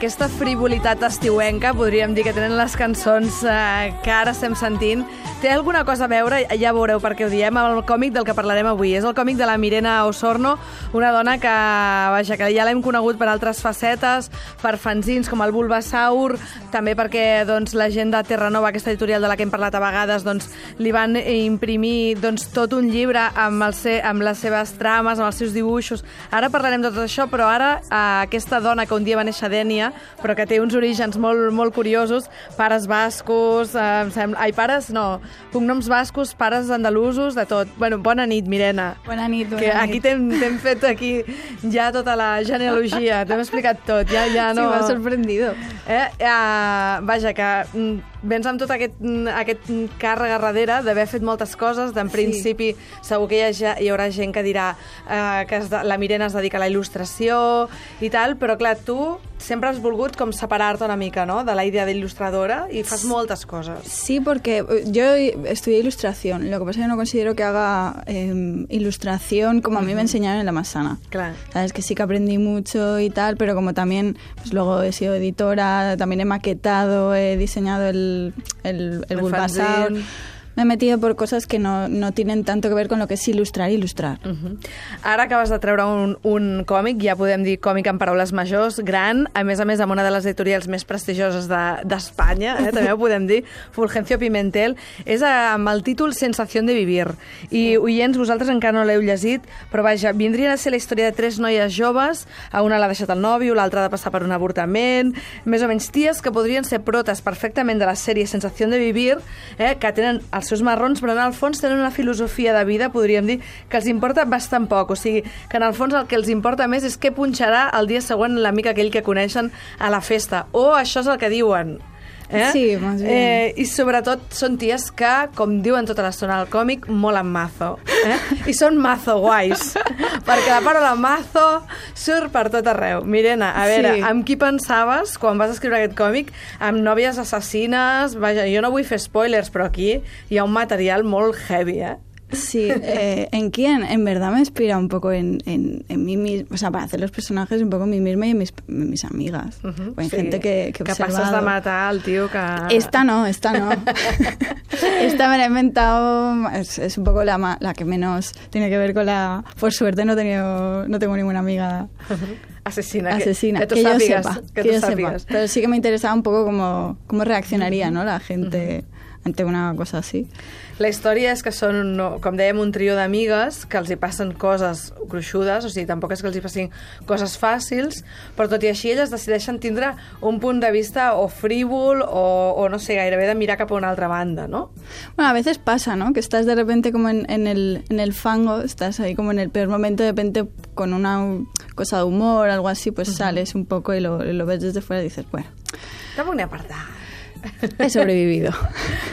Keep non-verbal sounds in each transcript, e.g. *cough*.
Aquesta frivolitat estiuenca, podríem dir que tenen les cançons eh, que ara estem sentint, té alguna cosa a veure, ja veureu per què ho diem, amb el còmic del que parlarem avui. És el còmic de la Mirena Osorno, una dona que, vaja, que ja l'hem conegut per altres facetes, per fanzins com el Bulbasaur, també perquè doncs, la gent de Terranova, aquesta editorial de la que hem parlat a vegades, doncs, li van imprimir doncs, tot un llibre amb, el se, amb les seves trames, amb els seus dibuixos. Ara parlarem de tot això, però ara eh, aquesta dona que un dia va néixer a Dènia, però que té uns orígens molt, molt curiosos, pares bascos, eh, em sembla... Ai, pares no, cognoms bascos, pares andalusos, de tot. Bueno, bona nit, Mirena. Bona nit, bona que nit. aquí t'hem t'hem fet aquí ja tota la genealogia, t'hem explicat tot, ja, ja no... Sí, m'ha sorprendido. Eh, eh, vaja, que mm, vens amb tot aquest, mm, aquest càrrega darrere d'haver fet moltes coses, d'en principi segur que hi, ha, hi haurà gent que dirà eh, que es la Mirena es dedica a la il·lustració i tal, però clar, tu sempre has volgut com separar-te una mica, no?, de la idea d'il·lustradora i fas moltes coses. Sí, porque eh, yo estudié ilustración. Lo que pasa es que no considero que haga eh, ilustración como a mí me enseñaron en la Masana. Clar. Sabes que sí que aprendí mucho y tal, pero como también pues luego he sido editora, también he maquetado, he diseñado el, el, el El Bulbasaur. Me he metido por cosas que no, no tienen tanto que ver con lo que es ilustrar, ilustrar. Uh -huh. Ara acabes de treure un, un còmic, ja podem dir còmic en paraules majors, gran, a més a més amb una de les editorials més prestigioses d'Espanya, de, eh, també ho podem dir, Fulgencio Pimentel, és eh, amb el títol Sensació de vivir. I, oients, vosaltres encara no l'heu llegit, però vaja, vindrien a ser la història de tres noies joves, a una l'ha deixat el nòvio, l'altra ha de passar per un avortament, més o menys ties que podrien ser protes perfectament de la sèrie Sensació de vivir, eh, que tenen els seus marrons, però en el fons tenen una filosofia de vida, podríem dir, que els importa bastant poc. O sigui, que en el fons el que els importa més és què punxarà el dia següent l'amic aquell que coneixen a la festa. O això és el que diuen. Eh? Sí, más bien. Eh, I sobretot són ties que, com diuen tota l'estona al còmic, molen mazo. Eh? I són mazo guais. *laughs* perquè la paraula mazo surt per tot arreu. Mirena, a veure, Sí. amb qui pensaves quan vas escriure aquest còmic? Amb nòvies assassines? Vaja, jo no vull fer spoilers, però aquí hi ha un material molt heavy, eh? Sí, eh, ¿en quién? En verdad me inspira un poco en, en, en mí misma, o sea, para hacer los personajes un poco en mí misma y en mis, en mis amigas. Uh -huh. o en gente que, que he que observado. de matar tio que... Esta no, esta no. *laughs* esta me la he inventado, es, es un poco la, la que menos tiene que ver con la... Por suerte no, he tenido, no tengo ninguna amiga Asesina. que- asesina, Que, que, yo sepa, que, que, tu yo sepa. Pero sí que me interesaba un poco cómo, cómo reaccionaría ¿no? la gente ante una cosa así. La història és que són, no, com dèiem, un trio d'amigues que els hi passen coses gruixudes, o sigui, tampoc és que els hi passin coses fàcils, però tot i així elles decideixen tindre un punt de vista o frívol o, o no sé, gairebé de mirar cap a una altra banda, no? Bueno, a veces pasa, ¿no? Que estás de repente como en, en el, en el fango, estás ahí como en el peor momento, de repente con una cosa de humor, algo así, pues sales un poco y lo, lo ves desde fuera y dices, bueno, Tampoc n'hi ha per tant. He sobrevivido. *laughs*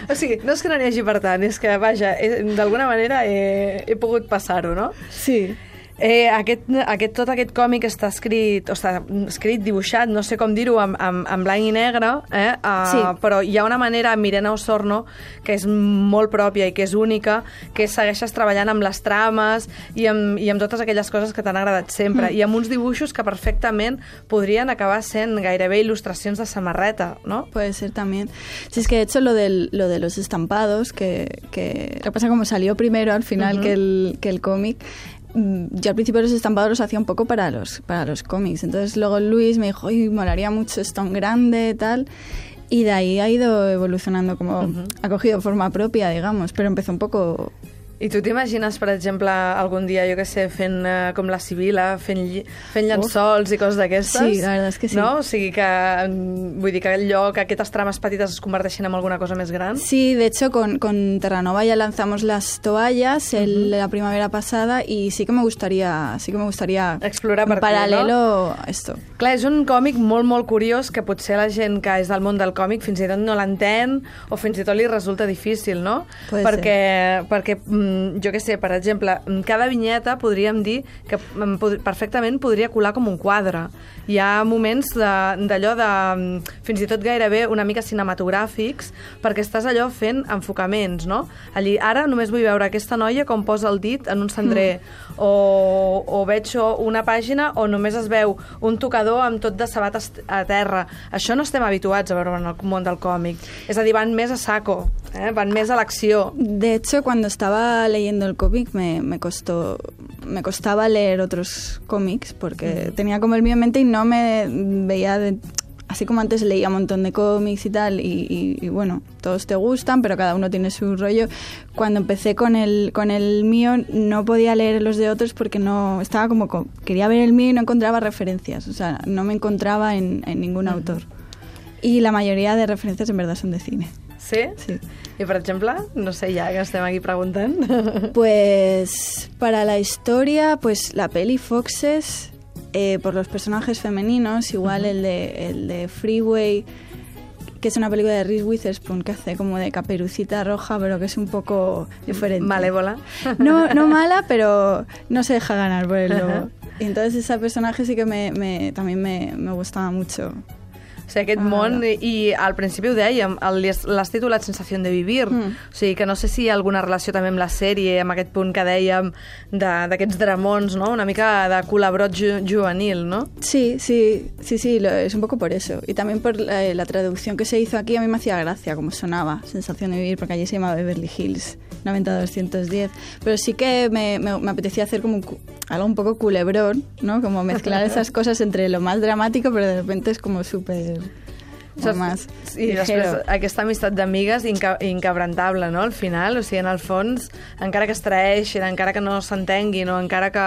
O sigui, no és que no n'hi hagi per tant, és que, vaja, he- d'alguna manera he, he pogut passar-ho, no? Sí. Eh, aquest, aquest, tot aquest còmic està escrit, o està escrit, dibuixat, no sé com dir-ho, amb, amb, amb blanc i negre, eh? Uh, Sí. però hi ha una manera Mirena Osorno que és molt pròpia i que és única, que segueixes treballant amb les trames i amb, i amb totes aquelles coses que t'han agradat sempre, i amb uns dibuixos que perfectament podrien acabar sent gairebé il·lustracions de samarreta, no? Puede ser también. Si es que de hecho lo, del, lo de los estampados, que, que que pasa como salió primero al final que el, que el cómic, mm, yo al principio los estampados los hacía un poco para los, para los cómics. Entonces luego Luis me dijo, "Uy, molaría mucho esto en grande, tal. Y de ahí ha ido evolucionando como, ha cogido forma propia, digamos, pero empezó un poco I tu t'imagines, per exemple, algun dia, jo que sé, fent eh, com la Sibila, fent, lli- fent llençols i coses d'aquestes? Sí, la verdad es que sí. No? O sigui que, mm, vull dir que allò, que aquestes trames petites es converteixen en alguna cosa més gran? Sí, de hecho con, con Terranova ya lanzamos las toallas el- la primavera pasada y sí que me gustaría, sí que me gustaría Explorar per paralelo a esto. Clar, és un còmic molt, molt curiós que potser la gent que és del món del còmic fins i tot no l'entén o fins i tot li resulta difícil, no? Puede perquè perquè mm, mm, jo què sé, per exemple, mm, cada vinyeta podríem dir que mm, perfectament podria colar com un quadre. Hi ha moments de- d'allò de, mm, fins i tot gairebé una mica cinematogràfics, perquè estàs allò fent enfocaments, no? Allí, ara només vull veure aquesta noia com posa el dit en un cendrer, o, o veig una pàgina on només es veu un tocador amb tot de sabates a terra. Això no estem habituats a veure en el món del còmic. És a dir, van més a saco, eh? van més a l'acció. De hecho, cuando estaba leyendo el cómic me, me costó me costaba leer otros cómics porque tenía como el mío en mente y no me veía de- así como antes leía un montón de cómics y tal y, y- y bueno todos te gustan pero cada uno tiene su rollo cuando empecé con el con el mío no podía leer los de otros porque no estaba como co- quería ver el mío y no encontraba referencias o sea no me encontraba en, en ningún autor y la mayoría de referencias en verdad son de cine Sí? sí I, per exemple, no sé, ja que estem aquí preguntant... *laughs* Pues para la historia, pues la peli Foxes, eh, por los personajes femeninos, igual el, de, el de Freeway, que es una película de Reese Witherspoon que hace como de caperucita roja, pero que es un poco diferente. Malévola. No, no *laughs* mala, pero no se deja ganar por el lobo. Y entonces ese personaje sí que me, me- también me, me gustaba mucho. O sigui, aquest Ah. món, i, i al principi ho dèiem, l'has titulat Sensació de vivir. Mm. O sigui, que no sé si hi ha alguna relació també amb la sèrie, amb aquest punt que dèiem de- d'aquests dramons, no? Una mica de colabrot ju juvenil, no? Sí, sí, sí, sí, lo- es un poco por eso. Y también por la, la traducción que se hizo aquí, a mí me hacía gracia como sonaba, sensación de vivir, porque allí se llama Beverly Hills 90210. Pero sí que me, me- me apetecía hacer como un algo un poco culebrón, ¿no? Como mezclar *laughs* esas cosas entre lo más dramático, pero de repente es como súper... más I després aquesta amistat d'amigues inca incabrantable, no?, al final. O sigui, en el fons, encara que es traeixin, encara que no s'entenguin, o encara que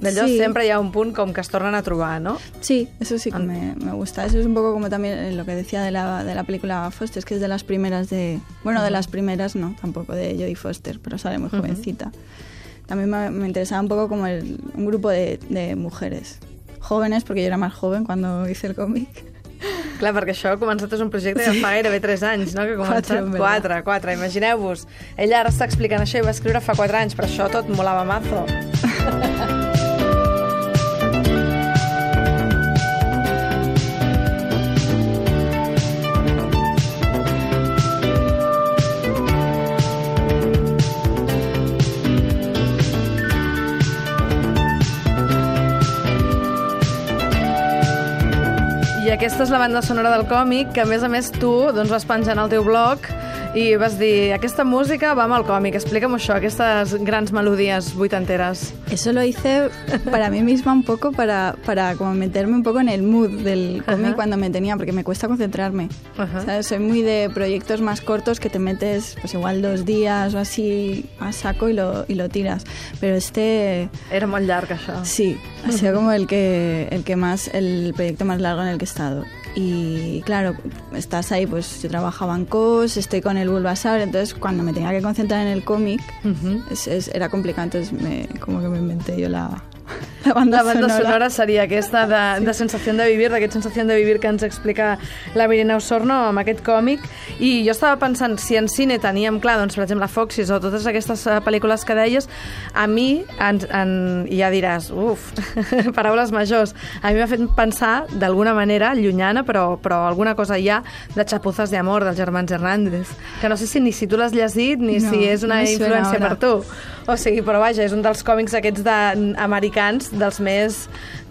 d'allò Sí. sempre hi ha un punt com que es tornen a trobar, no? Sí, eso sí que me, me gusta. Eso es un poco como también eh, lo que decía de la, de la película Foster, que es de las primeras de... Bueno, de las primeras no, tampoco de Jodie Foster, pero sale muy jovencita. También me, me interesaba un poco como el- un grupo de, de mujeres jóvenes, porque yo era más joven cuando hice el cómic. Clar, perquè això ha començat és un projecte que fa gairebé 3 anys, no? Que ha començat Quatre, en verdad. 4, 4. Imagineu-vos, ella ara està explicant això i va escriure fa 4 anys, però això tot molava mazo. *laughs* I aquesta és la banda sonora del còmic, que a més a més tu doncs, vas penjar al teu blog i vas dir, aquesta música va amb el còmic, explica'm això, aquestes grans melodies vuitanteres. Eso lo hice para mí misma un poco, para, para como meterme un poco en el mood del cómic Ajá. cuando me tenía, porque me cuesta concentrarme. Ajá. ¿Sabes? Soy muy de proyectos más cortos que te metes pues igual dos días o así a saco y lo, y lo tiras. Pero este Era molt llarg, això. sí, ha sido como el que, el que más, el proyecto más largo en el que he estado. Y claro, estás ahí, pues yo trabajaba en COS, estoy con el Bulbasaur, entonces cuando me tenía que concentrar en el cómic, es- es- era complicado, entonces me, como que me inventé yo la, la banda, La banda sonora, sonora. seria aquesta de, de Sensació de Vivir, d'aquest Sensació de Vivir que ens explica la Mirena Osorno amb aquest còmic. I jo estava pensant, si en cine teníem clar, doncs, per exemple, Foxys o totes aquestes eh, pel·lícules que deies, a mi, en, en, ja diràs, uf, *laughs* paraules majors, a mi m'ha fet pensar, d'alguna manera, llunyana, però, però alguna cosa hi ha de Chapuzas de Amor, dels germans Hernández, que no sé si ni si tu l'has llegit ni No, si és una no influència per tu. O sigui, però vaja, és un dels còmics aquests de, americans dels més,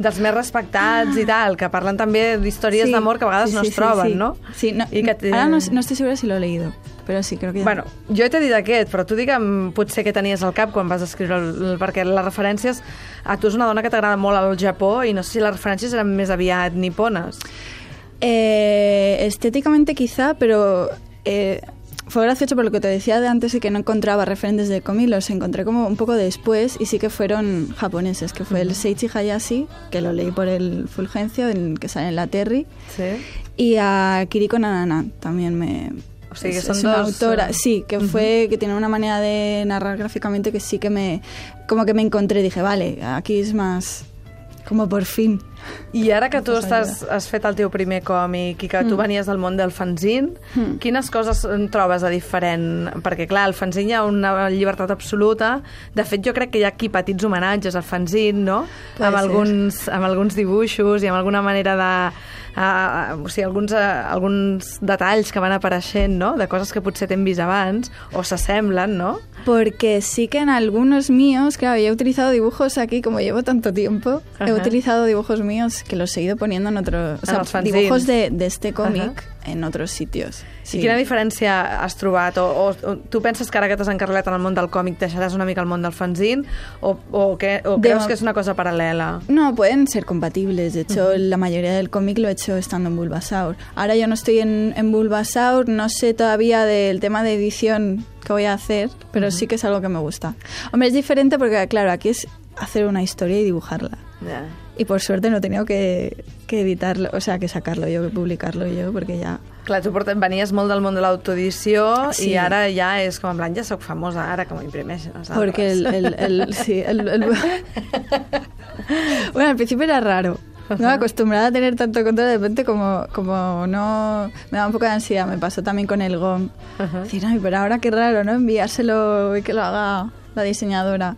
dels més respectats i tal, que parlen també d'històries Sí, d'amor que a vegades sí, no es sí, troben, sí. no? Sí, no, I que té- ahora no, no estoy segura si lo he leído, pero sí, creo que... Bueno, jo t'he dit aquest, però tu digue'm potser què tenies al cap quan vas escriure, el, el, perquè les referències... A tu és una dona que t'agrada molt al Japó i no sé si les referències eren més aviat nipones. Eh, estéticamente quizá, pero eh, fue gracioso por lo que te decía de antes y que no encontraba referentes de cómic, los encontré como un poco después y sí que fueron japoneses, que fue el Seiichi Hayashi, que lo leí por el Fulgencio, en, que sale en la Terry, Sí? y a Kiriko Nanana también me... O sigui, que es una dos, autora, eh, sí, que fue que tiene una manera de narrar gráficamente que sí que me como que me encontré, dije, vale, aquí es más como por fin. I ara que tu estàs, has fet el teu primer còmic i que tu venies del món del fanzine, Mm. quines coses en trobes de diferent? Perquè, clar, al fanzine hi ha una llibertat absoluta. De fet, jo crec que hi ha aquí petits homenatges al fanzine, no? Amb, ser. alguns, amb alguns dibuixos i amb alguna manera de... Uh, o sigui, alguns, uh, alguns detalls que van apareixent, no? De coses que potser t'hem vist abans o s'assemblen, no? Porque sí que en algunos míos, claro, yo he utilizado dibujos aquí, como llevo tanto tiempo, he Ajá. utilizado dibujos míos que los he ido poniendo en otros... O sea, fanzines. dibujos de, de este cómic Ajá. en otros sitios. Sí. I quina diferència has trobat? O, o, o tu penses que ara que t'has encarrelat en el món del còmic deixaràs una mica el món del fanzine? O, o, que, o De creus que és una cosa paral·lela? No, pueden ser compatibles. De hecho, la mayoría del cómic lo he hecho estando en Bulbasaur. Ahora yo no estoy en, en Bulbasaur, no sé todavía del tema de edición que voy a hacer, pero sí que es algo que me gusta. Hombre, es diferente porque, claro, aquí es hacer una historia y dibujarla. Ja. Y por suerte no he tenido que, que editarlo, o sea, que sacarlo yo, que publicarlo yo, porque ya... Clar, tu portes, venies molt del món de l'autoedició Sí. i ara ja és com en plan, ja sóc famosa, ara que m'ho Porque el, el, el- sí, el- el- *laughs* bueno, al principio era raro. No acostumbrada a tener tanto control, de repente como, como no... Me da un poco de ansiedad, me pasó también con el GOM. Decir, ay, pero ahora qué raro, ¿no? Enviárselo y que lo haga la diseñadora.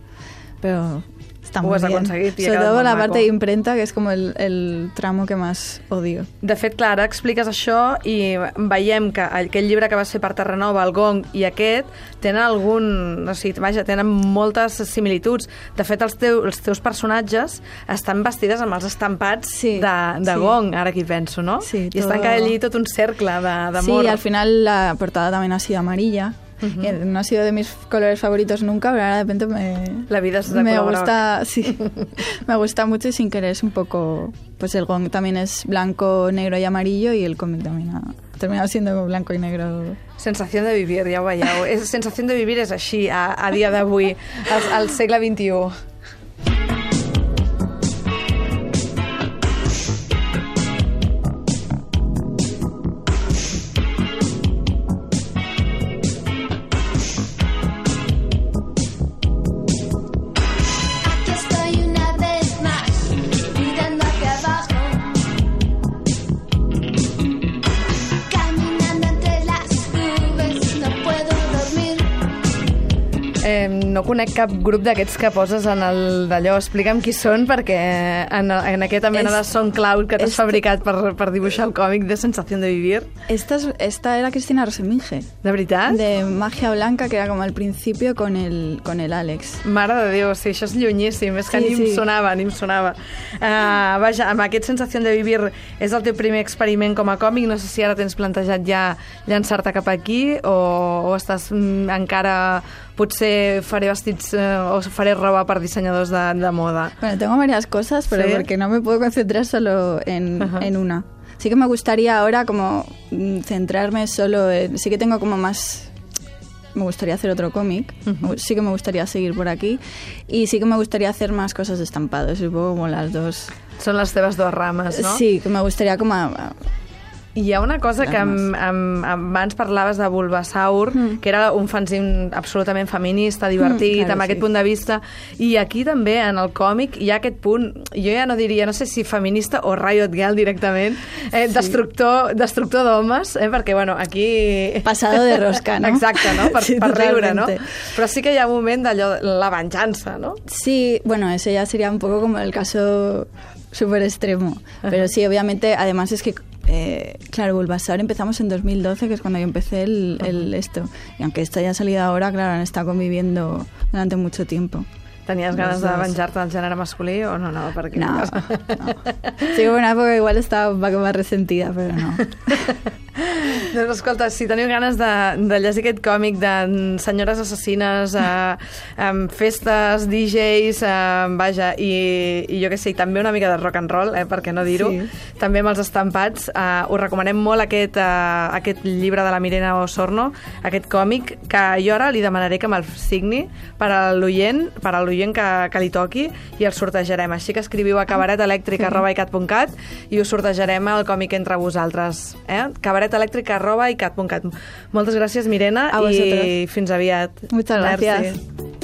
Pero está Ho has bien. aconseguit Sobre todo la maco. parte de imprenta, que es como el, el tramo que más odio. De fet, clar, ara expliques això i veiem que aquell llibre que va ser per Terranova, el Gong, i aquest, tenen algun... O sigui, vaja, tenen moltes similituds. De fet, els, teu, els teus personatges estan vestides amb els estampats Sí, de, de sí. Gong, ara que hi penso, no? Sí, I estan todo- allí tot un cercle de- d'amor. Sí, al final la portada también ha sido amarilla. Y no ha sido de mis colores favoritos nunca, pero ahora de repente me, La vida es de me color gusta, sí, *laughs* me gusta mucho y sin querer es un poco, pues el gong también es blanco, negro y amarillo y el cómic también ha terminado siendo blanco y negro. Sensació de vivir, ja ho veieu. És, sensació de vivir és així, a, a dia d'avui, al, al segle XXI. Eh, no conec cap grup d'aquests que poses en el d'allò. Explica'm qui són, perquè en, en aquesta mena de És- SoundCloud que t'has fabricat per, per dibuixar el còmic de Sensació de Vivir. Esta, es- esta era Cristina Roseminge, De veritat? de Magia Blanca, que era como al principio con el, con el Alex. Mare de Déu, sí, això és llunyíssim, és que Sí, ni em sí. sonava, ni em sonava. Uh, vaja, amb aquest Sensació de Vivir és el teu primer experiment com a còmic, no sé si ara tens plantejat ja llançar-te cap aquí o, o estàs mm, encara, potser faré vestits eh, o faré roba per dissenyadors de, de moda. Bueno, tengo varias cosas, pero ¿Sí? porque no me puedo concentrar solo en, Ajá. en una. Sí que me gustaría ahora como mm, centrarme solo en... Sí que tengo como más... Me gustaría hacer otro cómic, sí que me gustaría seguir por aquí y sí que me gustaría hacer más cosas de estampados, poco como las dos. Són les teves dues rames, no? Sí, que me gustaría como... hi ha una cosa que amb, amb, abans parlaves de Bulbasaur, mm. que era un fanzine absolutament feminista, divertit, Mm, claro, amb aquest sí. punt de vista, i aquí també, en el còmic, hi ha aquest punt, jo ja no diria, no sé si feminista o Riot Girl directament, eh, Sí. destructor, destructor d'homes, eh, perquè, bueno, aquí... Pasado de rosca, *laughs* ¿no? Exacte, no? Per, Sí, per riure, no? Però sí que hi ha un moment d'allò, la venjança, no? Sí, bueno, ese ya sería un poco como el caso súper extremo. Pero sí, obviamente, además es que, eh, claro, Bulbasaur empezamos en 2012, que es cuando yo empecé el, el esto. Y aunque esto haya salido ahora, claro, han estado conviviendo durante mucho tiempo. Tenies ganes Los de venjar-te del gènere masculí o no? No, perquè... No, *laughs* no. Sí, una época igual estaba un poco más resentida, pero no. *laughs* Doncs escolta, si teniu ganes de, de llegir aquest còmic de senyores assassines, eh, amb festes, DJs, eh, vaja, i, i jo què sé, i també una mica de rock and roll, eh, per què no dir-ho, Sí. també amb els estampats, eh, us recomanem molt aquest, eh, aquest llibre de la Mirena Osorno, aquest còmic, que jo ara li demanaré que me'l signi per a l'oient, per a l'oient que, que li toqui, i el sortejarem. Així que escriviu a cabaretelèctric.icat.cat i us sortejarem el còmic entre vosaltres. Eh? cabaretelèctric.icat.cat Moltes gràcies, Mirena, A i fins aviat. Muchas Merci. gracias.